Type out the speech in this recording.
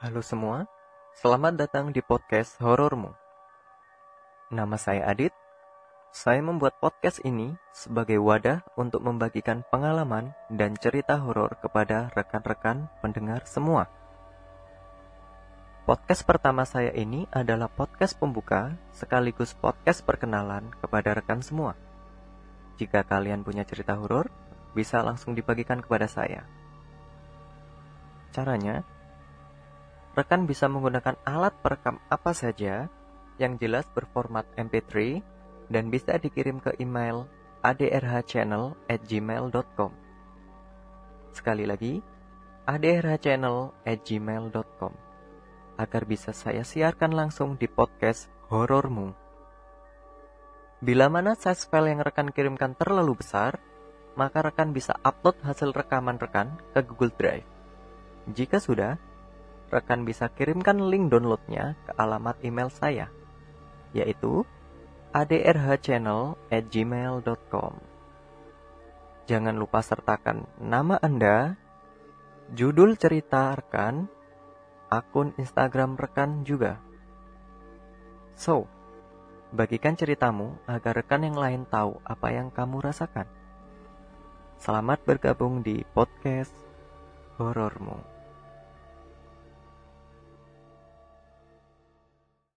Halo semua, selamat datang di podcast Horormu. Nama saya Adit. Saya membuat podcast ini sebagai wadah untuk membagikan pengalaman dan cerita horor kepada rekan-rekan pendengar semua. Podcast pertama saya ini adalah podcast pembuka sekaligus podcast perkenalan kepada rekan semua. Jika kalian punya cerita horor, bisa langsung dibagikan kepada saya. Caranya, rekan bisa menggunakan alat perekam apa saja yang jelas berformat MP3 dan bisa dikirim ke email adrhchannel@gmail.com. Sekali lagi, adrhchannel@gmail.com agar bisa saya siarkan langsung di podcast horormu. Bila mana size file yang rekan kirimkan terlalu besar, maka rekan bisa upload hasil rekaman rekan ke Google Drive. Jika sudah, rekan bisa kirimkan link downloadnya ke alamat email saya, yaitu adrhchannel@gmail.com. Jangan lupa sertakan nama Anda, judul cerita rekan, akun Instagram rekan juga. So, bagikan ceritamu agar rekan yang lain tahu apa yang kamu rasakan. Selamat bergabung di podcast horormu.